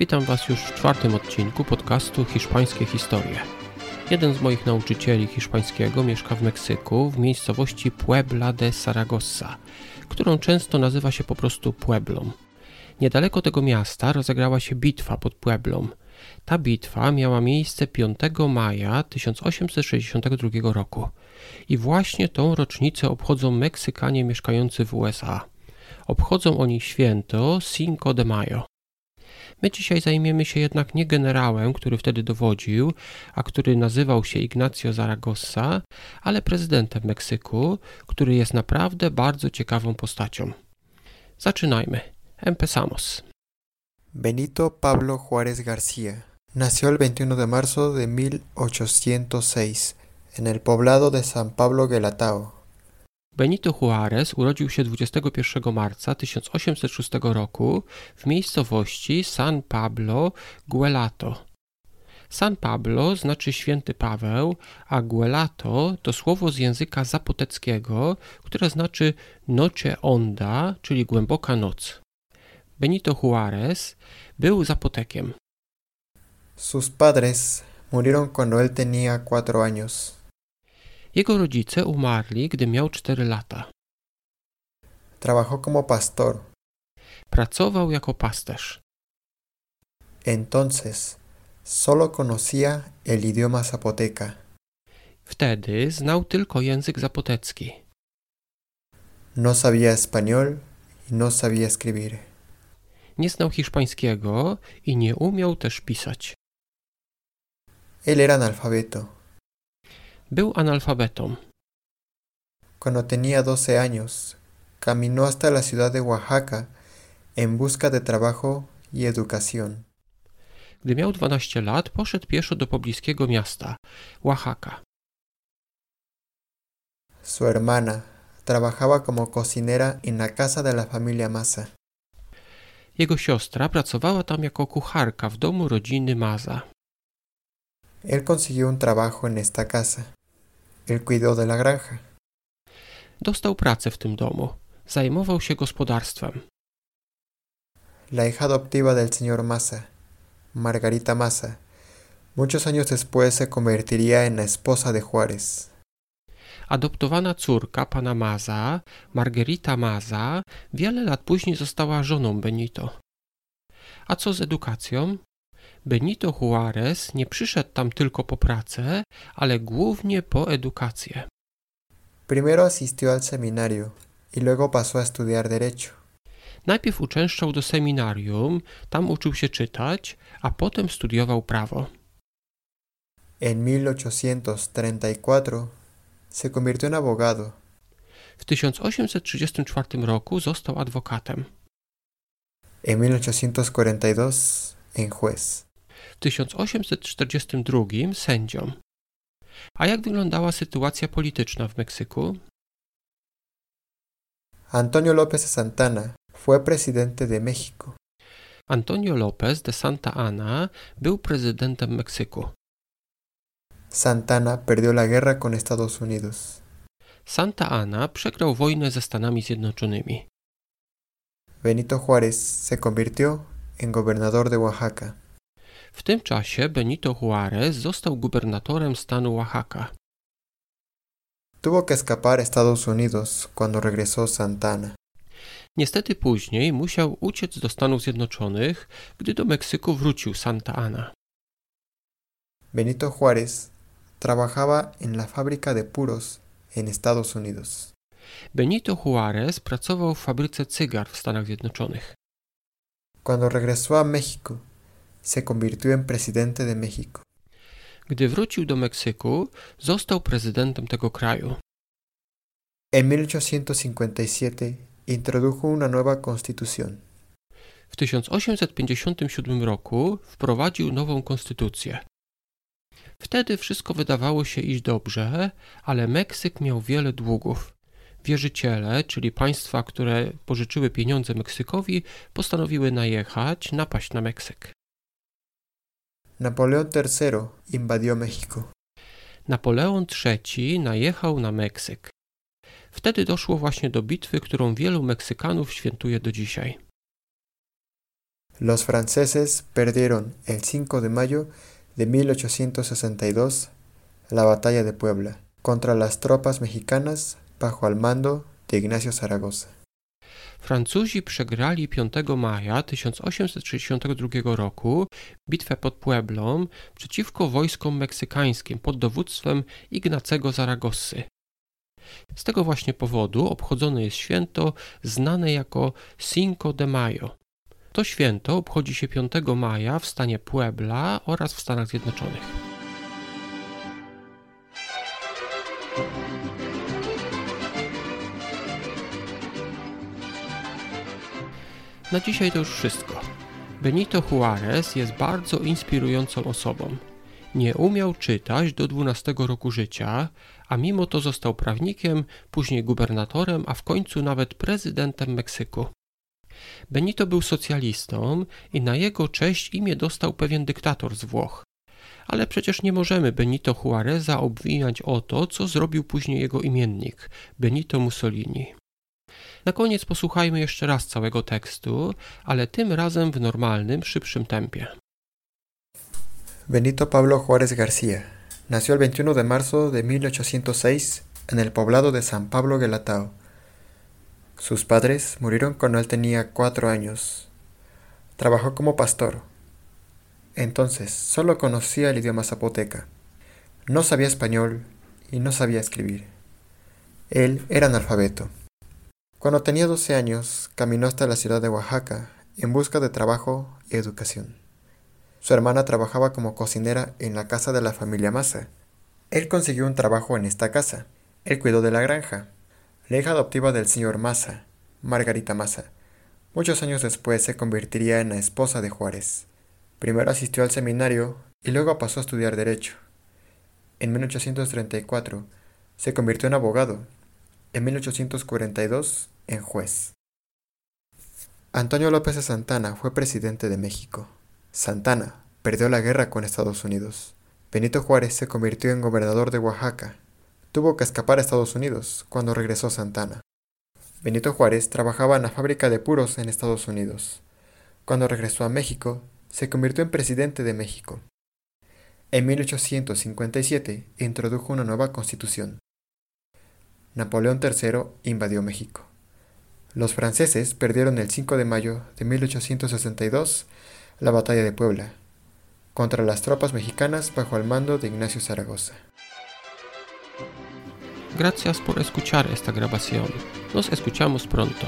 Witam Was już w czwartym odcinku podcastu Hiszpańskie Historie. Jeden z moich nauczycieli hiszpańskiego mieszka w Meksyku w miejscowości Puebla de Zaragoza, którą często nazywa się po prostu Pueblą. Niedaleko tego miasta rozegrała się bitwa pod Pueblą. Ta bitwa miała miejsce 5 maja 1862 roku i właśnie tą rocznicę obchodzą Meksykanie mieszkający w USA. Obchodzą oni święto Cinco de Mayo. My dzisiaj zajmiemy się jednak nie generałem, który wtedy dowodził, a który nazywał się Ignacio Zaragoza, ale prezydentem Meksyku, który jest naprawdę bardzo ciekawą postacią. Zaczynajmy. Empezamos. Benito Pablo Juárez García nació el 21 de marzo de 1806 en el poblado de San Pablo Guelatao, Benito Juárez urodził się 21 marca 1806 roku w miejscowości San Pablo Guelato. San Pablo znaczy święty Paweł, a Guelato to słowo z języka zapoteckiego, które znaczy noche onda, czyli głęboka noc. Benito Juárez był zapotekiem. Sus padres murieron cuando él tenía cuatro años. Jego rodzice umarli, gdy miał 4 lata. Trabajó como pastor. Pracował jako pasterz. Entonces, solo conocía el idioma zapoteca. Wtedy znał tylko język zapotecki. No sabía español y no sabía escribir. Nie znał hiszpańskiego i nie umiał też pisać. Él era analfabeto. Był analfabetą. Cuando tenía 12 años, caminó hasta la ciudad de Oaxaca en busca de trabajo y educación. Gdy miał 12 lat, poszedł pieszo do pobliskiego miasta, Oaxaca. Su hermana trabajaba como cocinera en la casa de la familia Maza. Jego siostra pracowała tam jako kucharka w domu rodziny Maza. Él consiguió un trabajo en esta casa. Él cuidó de la granja. Dostał pracę w tym domu. Zajmował się gospodarstwem. La hija adoptiva del señor Maza, Margarita Maza, muchos años después se convertiría en la esposa de Juárez. Adoptowana córka pana Maza, Margarita Maza, wiele lat później została żoną Benito. A co z edukacją? Benito Juárez nie przyszedł tam tylko po pracę, ale głównie po edukację. Primero asistió al seminario y luego pasó a estudiar derecho. Najpierw uczęszczał do seminarium, tam uczył się czytać, a potem studiował prawo. En 1834 se convirtió en abogado. W 1834 roku został adwokatem. En 1842 en juez. W 1842 sędzią. A jak wyglądała sytuacja polityczna w Meksyku? Antonio López de Santana fue presidente de México. Antonio López de Santa Anna był prezydentem Meksyku. Santana perdió la guerra con Estados Unidos. Santa Anna przegrał wojnę ze Stanami Zjednoczonymi. Benito Juárez se convirtió en gobernador de Oaxaca. W tym czasie Benito Juárez został gubernatorem stanu Oaxaca. Tuvo que escapar a Estados Unidos cuando regresó Santana. Niestety później musiał uciec do Stanów Zjednoczonych, gdy do Meksyku wrócił Santa Anna. Benito Juárez trabajaba en la fábrica de puros en Estados Unidos. Benito Juárez pracował w fabryce cygar w Stanach Zjednoczonych. Cuando regresó a México, se convirtió en presidente de México. Gdy wrócił do Meksyku, został prezydentem tego kraju. En 1857 introdujo una nueva constitución. W 1857 roku wprowadził nową konstytucję. Wtedy wszystko wydawało się iść dobrze, ale Meksyk miał wiele długów. Wierzyciele, czyli państwa, które pożyczyły pieniądze Meksykowi, postanowiły najechać, napaść na Meksyk. Napoleón III invadió México. Napoleon III najechał na Meksyk. Wtedy doszło właśnie do bitwy, którą wielu Meksykanów świętuje do dzisiaj. Los franceses perdieron el 5 de mayo de 1862 la batalla de Puebla contra las tropas mexicanas bajo el mando de Ignacio Zaragoza. Francuzi przegrali 5 maja 1862 roku bitwę pod Pueblą przeciwko wojskom meksykańskim pod dowództwem Ignacego Zaragosy. Z tego właśnie powodu obchodzone jest święto znane jako Cinco de Mayo. To święto obchodzi się 5 maja w stanie Puebla oraz w Stanach Zjednoczonych. Na dzisiaj to już wszystko. Benito Juarez jest bardzo inspirującą osobą. Nie umiał czytać do 12 roku życia, a mimo to został prawnikiem, później gubernatorem, a w końcu nawet prezydentem Meksyku. Benito był socjalistą i na jego cześć imię dostał pewien dyktator z Włoch. Ale przecież nie możemy Benito Juareza obwiniać o to, co zrobił później jego imiennik, Benito Mussolini. Na koniec posłuchajmy jeszcze raz całego tekstu, ale tym razem w normalnym, szybszym tempie. Benito Pablo Juárez García nació el 21 de marzo de 1806 en el poblado de San Pablo Guelatao. Sus padres murieron cuando él tenía cuatro años. Trabajó como pastor. Entonces solo conocía el idioma zapoteca. No sabía español y no sabía escribir. Él era analfabeto. Cuando tenía 12 años, caminó hasta la ciudad de Oaxaca en busca de trabajo y educación. Su hermana trabajaba como cocinera en la casa de la familia Massa. Él consiguió un trabajo en esta casa. Él cuidó de la granja. La hija adoptiva del señor Massa, Margarita Massa, muchos años después se convertiría en la esposa de Juárez. Primero asistió al seminario y luego pasó a estudiar Derecho. En 1834 se convirtió en abogado en 1842 en juez. Antonio López de Santana fue presidente de México. Santana perdió la guerra con Estados Unidos. Benito Juárez se convirtió en gobernador de Oaxaca. Tuvo que escapar a Estados Unidos cuando regresó Santana. Benito Juárez trabajaba en la fábrica de puros en Estados Unidos. Cuando regresó a México, se convirtió en presidente de México. En 1857 introdujo una nueva constitución. Napoleón III invadió México. Los franceses perdieron el 5 de mayo de 1862 la batalla de Puebla contra las tropas mexicanas bajo el mando de Ignacio Zaragoza. Gracias por escuchar esta grabación. Nos escuchamos pronto.